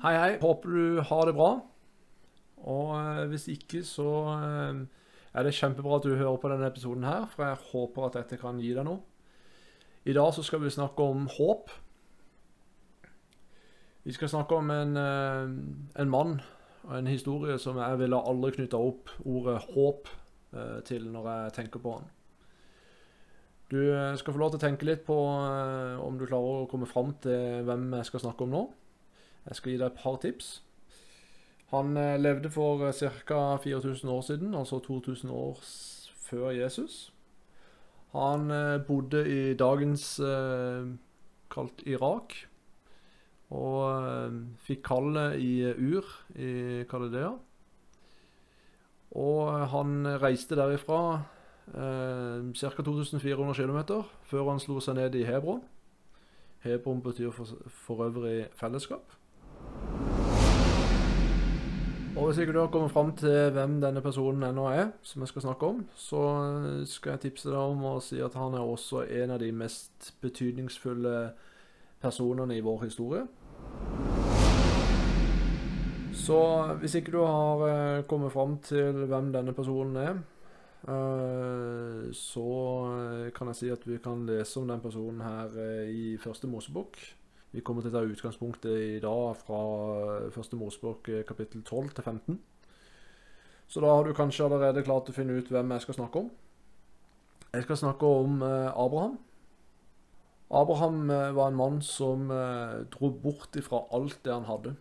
Hei, hei. Håper du har det bra. Og eh, hvis ikke, så eh, er det kjempebra at du hører på denne episoden her, for jeg håper at dette kan gi deg noe. I dag så skal vi snakke om håp. Vi skal snakke om en, eh, en mann og en historie som jeg ville aldri knytta opp ordet håp til når jeg tenker på han. Du skal få lov til å tenke litt på om du klarer å komme fram til hvem jeg skal snakke om nå. Jeg skal gi deg et par tips. Han eh, levde for ca. 4000 år siden, altså 2000 år før Jesus. Han eh, bodde i dagens eh, kalt Irak, og eh, fikk kallet i Ur i Kalidea. Og han reiste derifra eh, ca. 2400 km før han slo seg ned i Hebron. Hebron betyr for, for øvrig fellesskap. Og hvis ikke du har kommet fram til hvem denne personen ennå er, som jeg skal snakke om, så skal jeg tipse deg om å si at han er også en av de mest betydningsfulle personene i vår historie. Så hvis ikke du har eh, kommet fram til hvem denne personen er, eh, så eh, kan jeg si at vi kan lese om den personen her eh, i første Mosebok. Vi kommer til å ta utgangspunktet i dag fra første Mosebok eh, kapittel 12 til 15. Så da har du kanskje allerede klart å finne ut hvem jeg skal snakke om. Jeg skal snakke om eh, Abraham. Abraham eh, var en mann som dro bort ifra alt det han hadde.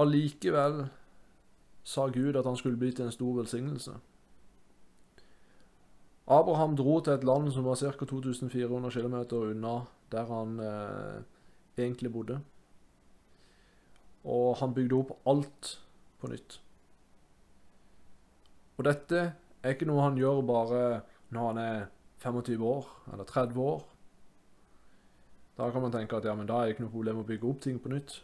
Allikevel sa Gud at han skulle bli til en stor velsignelse. Abraham dro til et land som var ca. 2400 km unna der han eh, egentlig bodde. Og han bygde opp alt på nytt. Og dette er ikke noe han gjør bare når han er 25 år eller 30 år. Da kan man tenke at ja, men da er det ikke noe problem å bygge opp ting på nytt.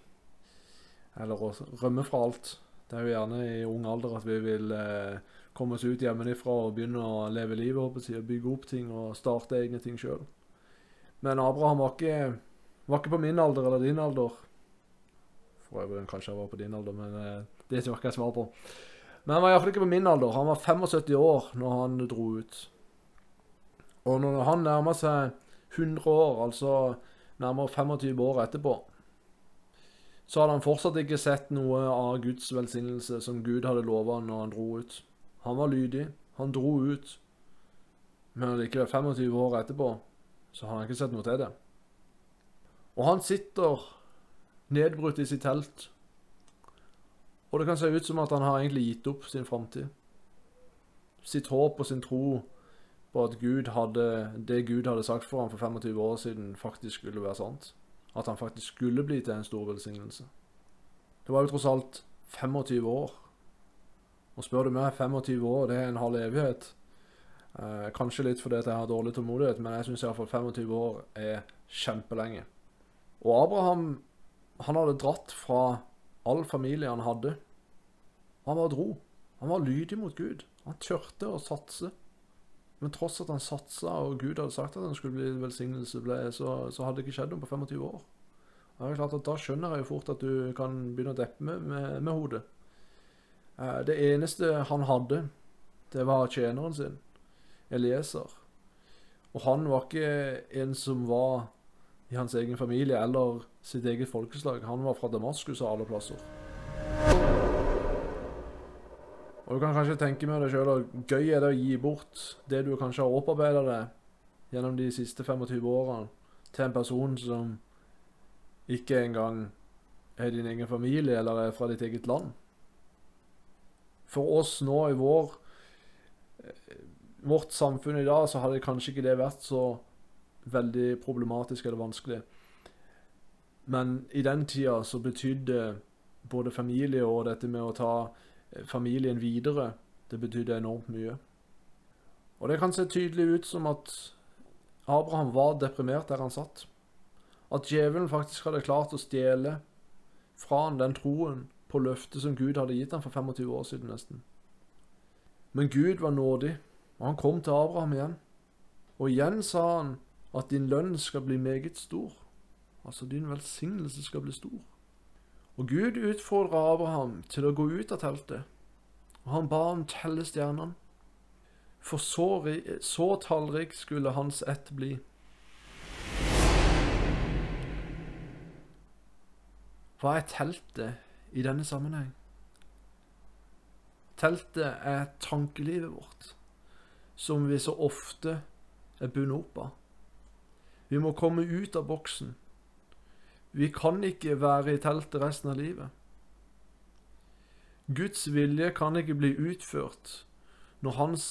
Eller å rømme fra alt. Det er jo gjerne i ung alder at vi vil eh, komme oss ut hjemmefra og begynne å leve livet, å bygge opp ting og starte egne ting sjøl. Men Abraham var ikke, var ikke på min alder eller din alder. For øvrig kanskje han var på din alder, men eh, det tør ikke jeg svare på. Men han var iallfall ikke på min alder. Han var 75 år når han dro ut. Og når han nærma seg 100 år, altså nærmere 25 år etterpå, så hadde han fortsatt ikke sett noe av Guds velsignelse som Gud hadde lova når han dro ut. Han var lydig, han dro ut, men likevel 25 år etterpå så har han ikke sett noe til det. Og han sitter nedbrutt i sitt telt, og det kan se ut som at han har egentlig gitt opp sin framtid. Sitt håp og sin tro på at Gud hadde, det Gud hadde sagt for ham for 25 år siden, faktisk skulle være sant. At han faktisk skulle bli til en stor velsignelse. Det var jo tross alt 25 år. Og spør du meg, 25 år, det er en halv evighet. Eh, kanskje litt fordi at jeg har dårlig tålmodighet, men jeg syns iallfall 25 år er kjempelenge. Og Abraham, han hadde dratt fra all familie han hadde. Han bare dro. Han var lydig mot Gud. Han turte å satse. Men tross at han satsa, og Gud hadde sagt at han skulle bli velsignelse, ble, så, så hadde det ikke skjedd noe på 25 år. Det er klart at Da skjønner jeg jo fort at du kan begynne å deppe med, med, med hodet. Eh, det eneste han hadde, det var tjeneren sin, Elieser. Og han var ikke en som var i hans egen familie eller sitt eget folkeslag. Han var fra Damaskus av alle plasser. Og du kan kanskje tenke med deg sjøl at gøy er det å gi bort det du kanskje har opparbeida deg gjennom de siste 25 årene, til en person som ikke engang er din egen familie eller er fra ditt eget land. For oss nå i vår, eh, vårt samfunn i dag, så hadde kanskje ikke det vært så veldig problematisk eller vanskelig. Men i den tida så betydde både familie og dette med å ta eh, familien videre, det betydde enormt mye. Og det kan se tydelig ut som at Abraham var deprimert der han satt. At djevelen faktisk hadde klart å stjele fra han den troen på løftet som Gud hadde gitt ham for 25 år siden nesten. Men Gud var nådig, og han kom til Abraham igjen. Og igjen sa han at din lønn skal bli meget stor. Altså, din velsignelse skal bli stor. Og Gud utfordra Abraham til å gå ut av teltet, og han ba ham telle stjernene. For så, så tallrik skulle hans ett bli. Hva er teltet i denne sammenheng? Teltet er tankelivet vårt, som vi så ofte er bundet opp av. Vi må komme ut av boksen. Vi kan ikke være i teltet resten av livet. Guds vilje kan ikke bli utført når hans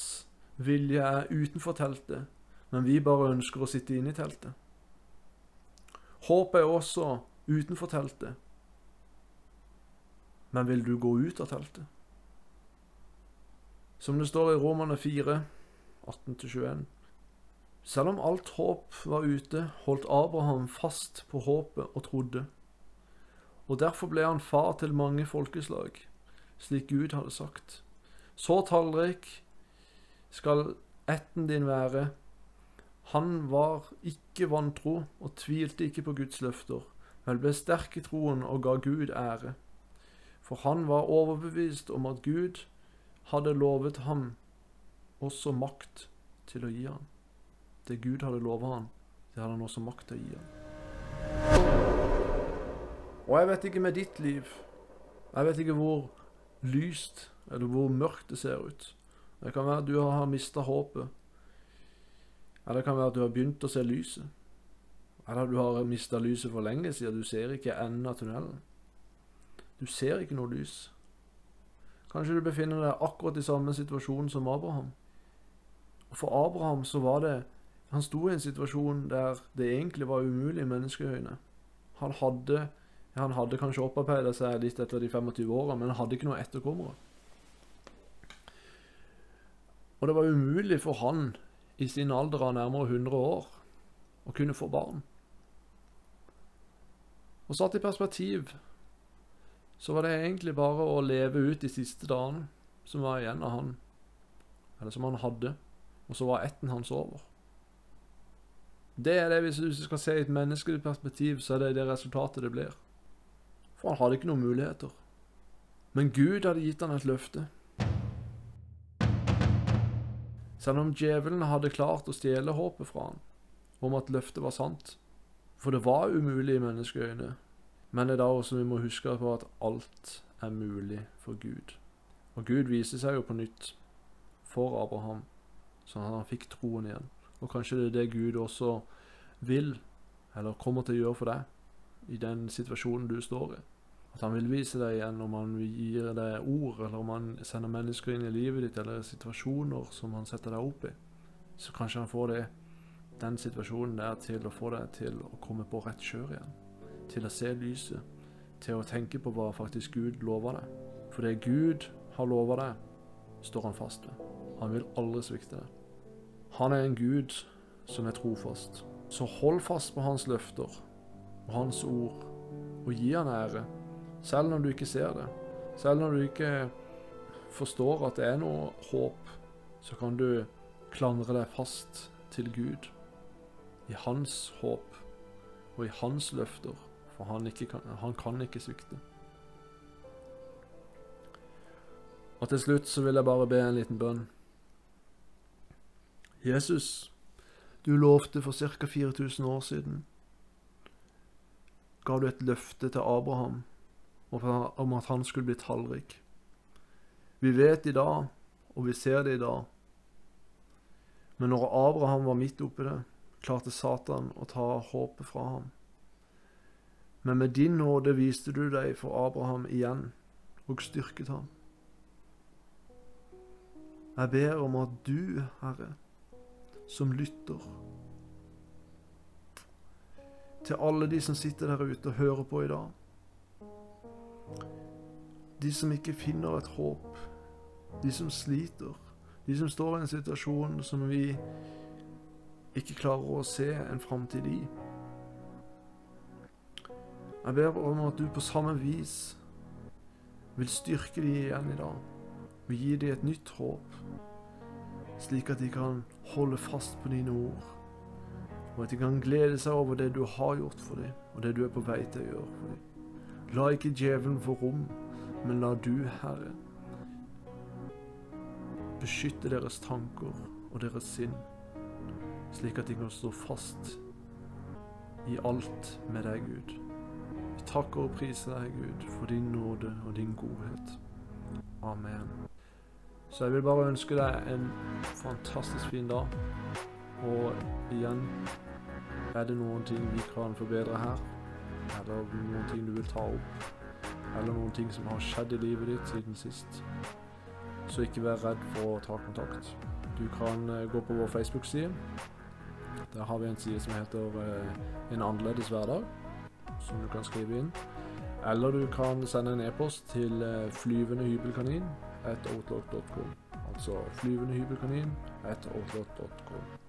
vilje er utenfor teltet, men vi bare ønsker å sitte inne i teltet. Håpet er også utenfor teltet. Men vil du gå ut av teltet? Som det står i Romerne 4, 18-21. Selv om alt håp var ute, holdt Abraham fast på håpet og trodde. Og derfor ble han far til mange folkeslag, slik Gud hadde sagt. Så tallrik skal ætten din være. Han var ikke vantro og tvilte ikke på Guds løfter, men ble sterk i troen og ga Gud ære. For han var overbevist om at Gud hadde lovet ham også makt til å gi ham. Det Gud hadde lovet han, det hadde han også makt til å gi ham. Og jeg vet ikke med ditt liv Jeg vet ikke hvor lyst eller hvor mørkt det ser ut. Det kan være at du har mista håpet. Eller det kan være at du har begynt å se lyset. Eller du har mista lyset for lenge siden. Du ser ikke enden av tunnelen. Du ser ikke noe lys. Kanskje du befinner deg akkurat i samme situasjon som Abraham. Og for Abraham så var det han sto i en situasjon der det egentlig var umulig i menneskeøyne. Han hadde, han hadde kanskje opparbeida seg litt etter de 25 åra, men han hadde ikke noe etterkommere. Og det var umulig for han i sin alder av nærmere 100 år å kunne få barn. Og satt i perspektiv så var det egentlig bare å leve ut de siste dagene som var igjen av han, eller som han hadde, og så var etten hans over. Det er det, Hvis du skal se i et menneskelig perspektiv, så er det det resultatet det blir. For han hadde ikke noen muligheter. Men Gud hadde gitt han et løfte. Selv om djevelen hadde klart å stjele håpet fra han, om at løftet var sant. For det var umulig i menneskeøyne. Men det er da også vi må huske på at alt er mulig for Gud. Og Gud viser seg jo på nytt for Abraham, sånn at han fikk troen igjen. Og kanskje det er det Gud også vil, eller kommer til å gjøre for deg i den situasjonen du står i. At han vil vise deg igjen om han gir deg ord, eller om han sender mennesker inn i livet ditt, eller situasjoner som han setter deg opp i. Så kanskje han får det, den situasjonen der til å få deg til å komme på rett kjør igjen. Til å se lyset. Til å tenke på hva faktisk Gud lover deg. For det Gud har lova deg, står han fast ved. Han vil aldri svikte deg. Han er en Gud som er trofast. Så hold fast på hans løfter og hans ord, og gi han ære, selv når du ikke ser det. Selv når du ikke forstår at det er noe håp, så kan du klandre deg fast til Gud. I hans håp og i hans løfter, for han, kan, han kan ikke svikte. Og til slutt så vil jeg bare be en liten bønn. Jesus, du lovte for ca. 4000 år siden ga du et løfte til Abraham om at han skulle bli tallrik. Vi vet i dag, og vi ser det i dag, men når Abraham var midt oppi det, klarte Satan å ta håpet fra ham. Men med din nåde viste du deg for Abraham igjen og styrket ham. Jeg ber om at du, Herre, som lytter. Til alle de som sitter der ute og hører på i dag. De som ikke finner et håp. De som sliter. De som står i en situasjon som vi ikke klarer å se en framtid i. Jeg ber om at du på samme vis vil styrke dem igjen i dag og gi dem et nytt håp slik at de kan holde fast på dine ord og at de kan glede seg over det du har gjort for dem, og det du er på vei til å gjøre for dem. La ikke djevelen få rom, men la du, Herre, beskytte deres tanker og deres sinn, slik at de kan stå fast i alt med deg, Gud. Vi takker og priser deg, Gud, for din nåde og din godhet. Amen. Så jeg vil bare ønske deg en fantastisk fin dag. Og igjen er det noen ting vi kan forbedre her, eller noen ting du vil ta opp, eller noen ting som har skjedd i livet ditt siden sist, så ikke vær redd for å ta kontakt. Du kan eh, gå på vår Facebook-side. Der har vi en side som heter eh, En annerledes hverdag, som du kan skrive inn. Eller du kan sende en e-post til eh, flyvende hybelkanin at outlook.com. Altså flyvende hybelkanin at outlook.com.